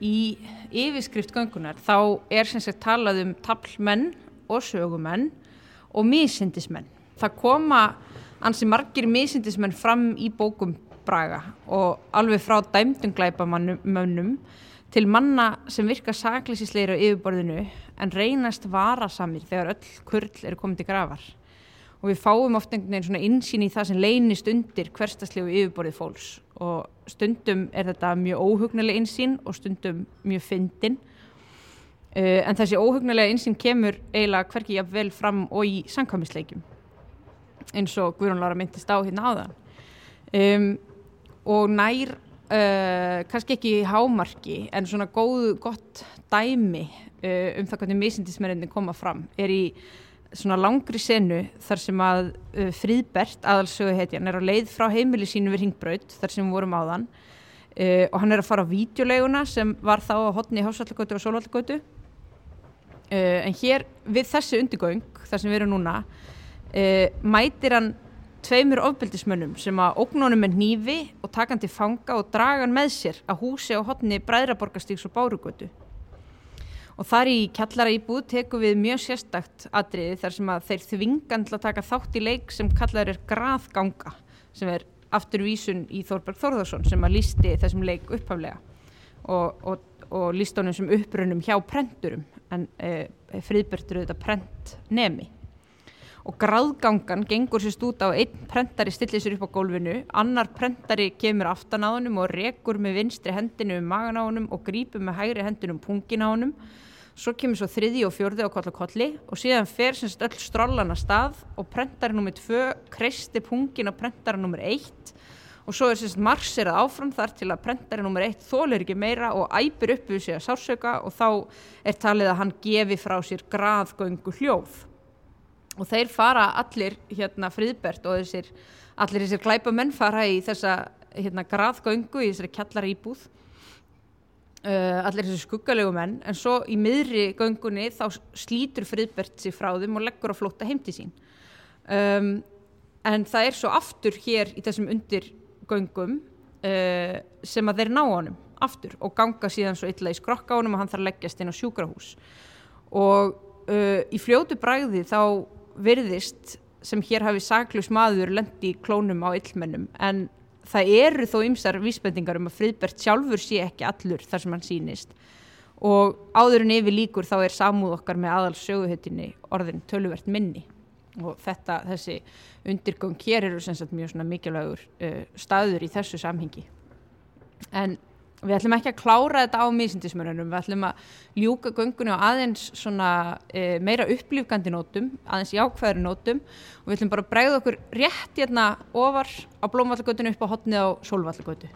í yfirskrift göngunar þá er sem sagt talað um tablmenn og sögumenn og mísindismenn. Það koma ansi margir mísindismenn fram í bókum Braga og alveg frá dæmdum glæpamönnum til manna sem virka saklýsisleir á yfirborðinu en reynast varasamir þegar öll kurl eru komið til grafar. Og við fáum ofta einhvern veginn svona insýn í það sem leynist undir hverstaslegu yfirborðið fólks og stundum er þetta mjög óhugnulega insýn og stundum mjög fyndin. Uh, en þessi óhugnulega insýn kemur eiginlega hverki jafn vel fram og í samkvæmisleikjum eins og Guðrún Lára myndist á hérna áðan. Um, og nær uh, kannski ekki hámarki en svona góð, gott dæmi uh, um það hvernig misindismerinni koma fram er í svona langri senu þar sem að uh, Fríðbert aðalsögu heitjan er á leið frá heimili sínu við Ringbraut þar sem við vorum áðan uh, og hann er að fara á videoleguna sem var þá á hotni Hásvallagötu og Sólvallagötu uh, en hér við þessi undirgöng þar sem við erum núna mætir hann tveimur ofbeldismönnum sem að ógnónum með nýfi og takandi fanga og dragan með sér að húsi á hotni Bræðraborgastíks og Bárugötu. Og þar í kjallara íbúð tekum við mjög sérstakt atriði þar sem að þeir þvingan til að taka þátt í leik sem kallar er graðganga sem er afturvísun í Þorberg Þórðarsson sem að lísti þessum leik upphaflega og, og, og líst honum sem upprönnum hjá prenturum en e, friðbörtur auðvitað prent nemi og gráðgangan gengur sérst út á einn prentari stillir sér upp á gólfinu annar prentari kemur aftan á honum og rekur með vinstri hendinu um magan á honum og grýpur með hægri hendinu um pungin á honum svo kemur svo þriði og fjörði á koll og kolli og síðan fer semst öll strollan að stað og prentari nummið tvö kreisti pungin á prentari nummið eitt. Og svo er semst marserað áfram þar til að prentari nummið eitt þólir ekki meira og æpir upp við sig að sársöka og þá er talið að hann gefi frá sér graðgöngu hljóð. Og þeir fara allir hérna friðbert og þessir allir þessir glæpamenn fara í þessa hérna graðgöngu í þessari kjallar íbúð uh, allir þessir skuggalegu menn. En svo í miðri göngunni þá slítur friðbert sér frá þeim og leggur á flótta heimti sín. Um, en það er svo aftur hér í þessum undirgöngum uh, sem að þeir ná honum aftur og ganga síðan svo illa í skrokka honum og hann þarf að leggjast inn á sjúkrahús. Og uh, í fljótu bræði þá virðist sem hér hafi saklus maður lendi klónum á illmennum en það eru þó ymsar vísbendingar um að Friðbert sjálfur sé ekki allur þar sem hann sínist og áður en yfir líkur þá er samúð okkar með aðals söguhettinni orðin töluvert minni. Og þetta, þessi undirgöng hér eru sem sagt mjög mikilvægur uh, staður í þessu samhengi. En Við ætlum ekki að klára þetta á mísindismörunum, við ætlum að ljúka göngunni á aðeins svona e, meira upplýfgandi nótum, aðeins jákvæðri nótum og við ætlum bara að bregða okkur rétt hérna ofar á blómvallagötunni upp á hotni á sólvallagötu.